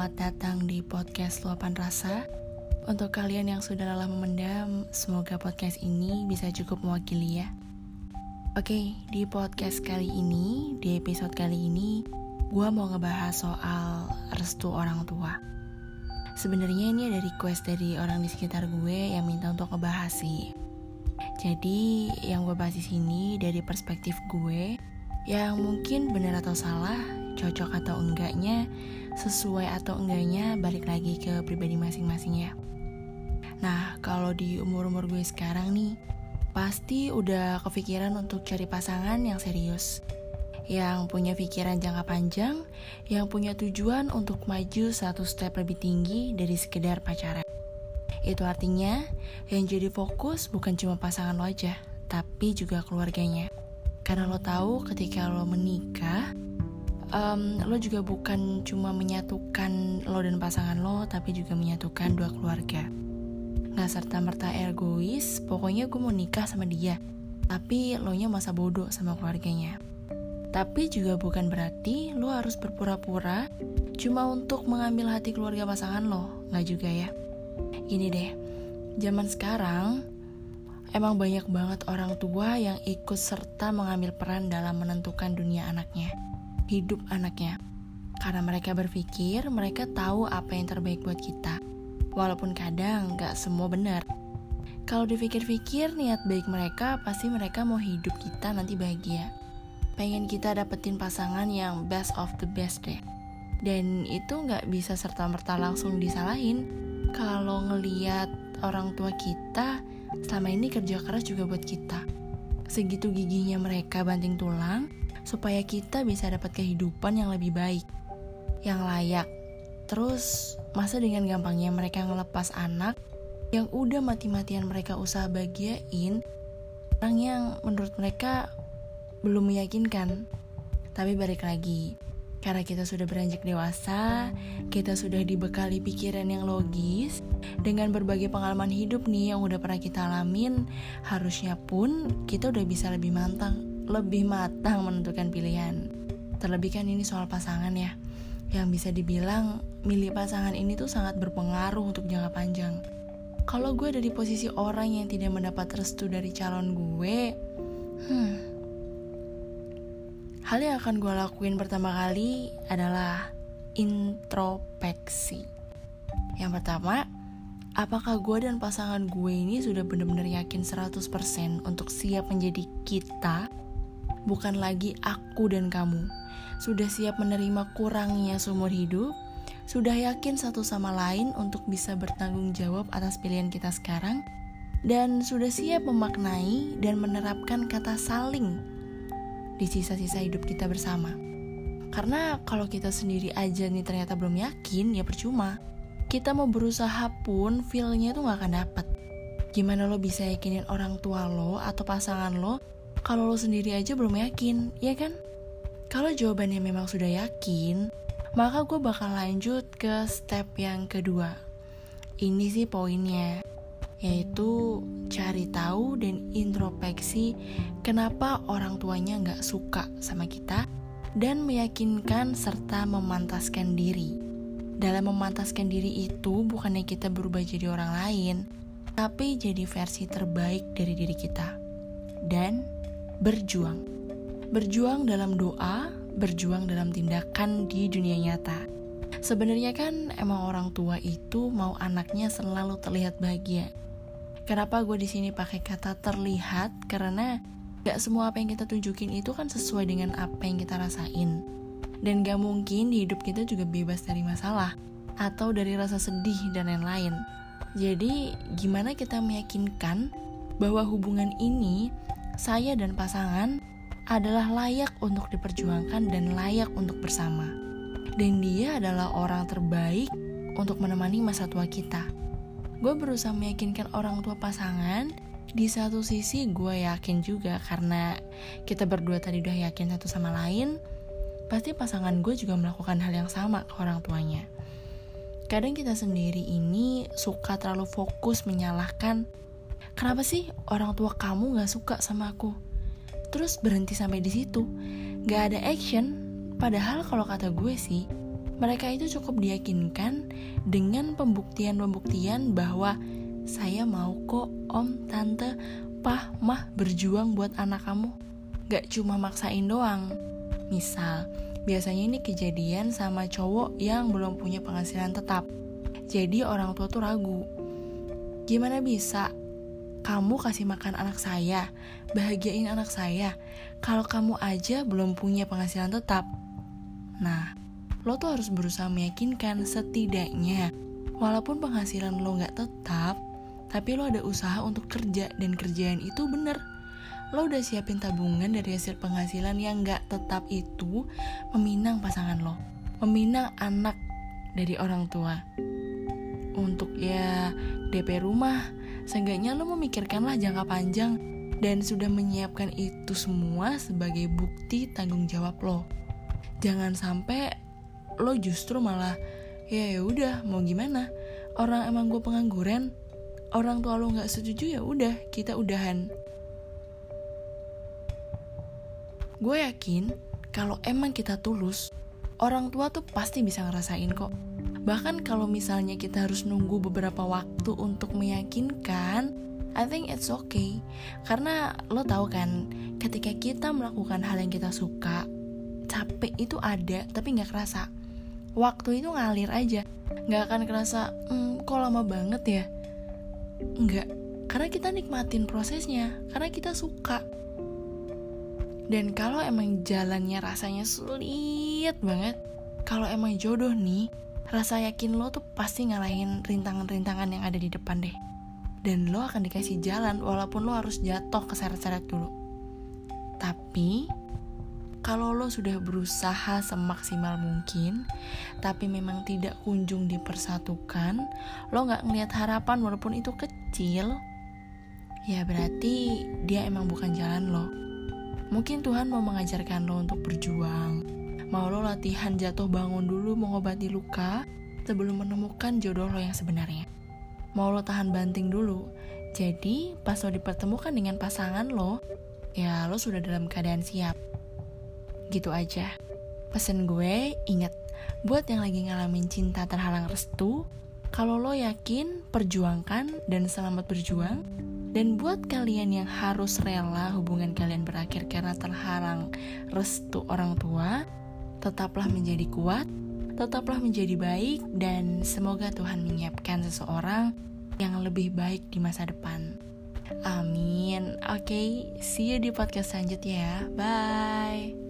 Selamat datang di podcast Luapan Rasa. Untuk kalian yang sudah lelah memendam, semoga podcast ini bisa cukup mewakili ya. Oke, di podcast kali ini, di episode kali ini, gue mau ngebahas soal restu orang tua. Sebenarnya ini ada request dari orang di sekitar gue yang minta untuk ngebahas sih. Jadi, yang gue bahas di sini dari perspektif gue, yang mungkin benar atau salah, cocok atau enggaknya, sesuai atau enggaknya balik lagi ke pribadi masing-masing ya. Nah, kalau di umur-umur gue sekarang nih, pasti udah kepikiran untuk cari pasangan yang serius. Yang punya pikiran jangka panjang, yang punya tujuan untuk maju satu step lebih tinggi dari sekedar pacaran. Itu artinya, yang jadi fokus bukan cuma pasangan lo aja, tapi juga keluarganya. Karena lo tahu ketika lo menikah, um, lo juga bukan cuma menyatukan lo dan pasangan lo, tapi juga menyatukan dua keluarga. Gak serta-merta egois, pokoknya gue mau nikah sama dia. Tapi lo nya masa bodoh sama keluarganya. Tapi juga bukan berarti lo harus berpura-pura cuma untuk mengambil hati keluarga pasangan lo. Gak juga ya. Gini deh, zaman sekarang emang banyak banget orang tua yang ikut serta mengambil peran dalam menentukan dunia anaknya, hidup anaknya. Karena mereka berpikir mereka tahu apa yang terbaik buat kita. Walaupun kadang gak semua benar. Kalau dipikir-pikir niat baik mereka pasti mereka mau hidup kita nanti bahagia. Pengen kita dapetin pasangan yang best of the best deh. Dan itu gak bisa serta-merta langsung disalahin. Kalau ngeliat orang tua kita selama ini kerja keras juga buat kita. Segitu giginya mereka banting tulang supaya kita bisa dapat kehidupan yang lebih baik, yang layak. Terus, masa dengan gampangnya mereka ngelepas anak yang udah mati-matian mereka usaha bahagiain orang yang menurut mereka belum meyakinkan. Tapi balik lagi, karena kita sudah beranjak dewasa, kita sudah dibekali pikiran yang logis, dengan berbagai pengalaman hidup nih yang udah pernah kita alamin, harusnya pun kita udah bisa lebih matang, lebih matang menentukan pilihan. Terlebih kan ini soal pasangan ya, yang bisa dibilang milih pasangan ini tuh sangat berpengaruh untuk jangka panjang. Kalau gue ada di posisi orang yang tidak mendapat restu dari calon gue, hmm, Hal yang akan gue lakuin pertama kali adalah introspeksi. Yang pertama, apakah gue dan pasangan gue ini sudah benar-benar yakin 100% untuk siap menjadi kita, bukan lagi aku dan kamu. Sudah siap menerima kurangnya seumur hidup, sudah yakin satu sama lain untuk bisa bertanggung jawab atas pilihan kita sekarang, dan sudah siap memaknai dan menerapkan kata saling di sisa-sisa hidup kita bersama. Karena kalau kita sendiri aja nih ternyata belum yakin, ya percuma. Kita mau berusaha pun, feelnya tuh gak akan dapet. Gimana lo bisa yakinin orang tua lo atau pasangan lo kalau lo sendiri aja belum yakin, ya kan? Kalau jawabannya memang sudah yakin, maka gue bakal lanjut ke step yang kedua. Ini sih poinnya yaitu cari tahu dan introspeksi kenapa orang tuanya nggak suka sama kita dan meyakinkan serta memantaskan diri. Dalam memantaskan diri itu bukannya kita berubah jadi orang lain, tapi jadi versi terbaik dari diri kita. Dan berjuang. Berjuang dalam doa, berjuang dalam tindakan di dunia nyata. Sebenarnya kan emang orang tua itu mau anaknya selalu terlihat bahagia, Kenapa gue di sini pakai kata terlihat? Karena gak semua apa yang kita tunjukin itu kan sesuai dengan apa yang kita rasain. Dan gak mungkin di hidup kita juga bebas dari masalah atau dari rasa sedih dan lain-lain. Jadi, gimana kita meyakinkan bahwa hubungan ini, saya dan pasangan, adalah layak untuk diperjuangkan dan layak untuk bersama. Dan dia adalah orang terbaik untuk menemani masa tua kita. Gue berusaha meyakinkan orang tua pasangan. Di satu sisi gue yakin juga karena kita berdua tadi udah yakin satu sama lain pasti pasangan gue juga melakukan hal yang sama ke orang tuanya. Kadang kita sendiri ini suka terlalu fokus menyalahkan kenapa sih orang tua kamu gak suka sama aku terus berhenti sampai di situ gak ada action padahal kalau kata gue sih Mereka itu cukup diyakinkan dengan pembuktian-pembuktian bahwa saya mau kok om, tante, pah, mah berjuang buat anak kamu. Gak cuma maksain doang. Misal, biasanya ini kejadian sama cowok yang belum punya penghasilan tetap. Jadi orang tua tuh ragu. Gimana bisa kamu kasih makan anak saya, bahagiain anak saya, kalau kamu aja belum punya penghasilan tetap? Nah, lo tuh harus berusaha meyakinkan setidaknya walaupun penghasilan lo nggak tetap tapi lo ada usaha untuk kerja dan kerjaan itu bener. Lo udah siapin tabungan dari hasil penghasilan yang nggak tetap itu meminang pasangan lo meminang anak dari orang tua. Untuk ya DP rumah seenggaknya lo memikirkanlah jangka panjang dan sudah menyiapkan itu semua sebagai bukti tanggung jawab lo. Jangan sampai lo justru malah ya ya udah mau gimana? Orang emang gue pengangguran. Orang tua lo nggak setuju ya udah kita udahan. Gue yakin kalau emang kita tulus orang tua tuh pasti bisa ngerasain kok bahkan kalau misalnya kita harus nunggu beberapa waktu untuk meyakinkan I think it's okay. Karena lo tahu kan ketika kita melakukan hal yang kita suka capek itu ada tapi nggak kerasa. Waktu itu ngalir aja. Nggak akan kerasa hmm, kok lama banget ya? Nggak. Karena kita nikmatin prosesnya karena kita suka. Dan kalau emang jalannya rasanya sulit banget kalau emang jodoh nih rasa yakin lo tuh pasti ngalahin rintangan-rintangan yang ada di depan deh dan lo akan dikasih jalan walaupun lo harus jatuh ke seret-seret dulu tapi kalau lo sudah berusaha semaksimal mungkin, tapi memang tidak kunjung dipersatukan, lo nggak ngeliat harapan walaupun itu kecil, ya berarti dia emang bukan jalan lo. Mungkin Tuhan mau mengajarkan lo untuk berjuang, mau lo latihan jatuh bangun dulu mengobati luka sebelum menemukan jodoh lo yang sebenarnya. Mau lo tahan banting dulu, jadi pas lo dipertemukan dengan pasangan lo, ya lo sudah dalam keadaan siap Gitu aja. Pesan gue, inget, buat yang lagi ngalamin cinta terhalang restu, kalau lo yakin, perjuangkan dan selamat berjuang. Dan buat kalian yang harus rela hubungan kalian berakhir karena terhalang restu orang tua, tetaplah menjadi kuat, tetaplah menjadi baik, dan semoga Tuhan menyiapkan seseorang yang lebih baik di masa depan. Amin. Oke, okay, see you di podcast selanjutnya ya. Bye.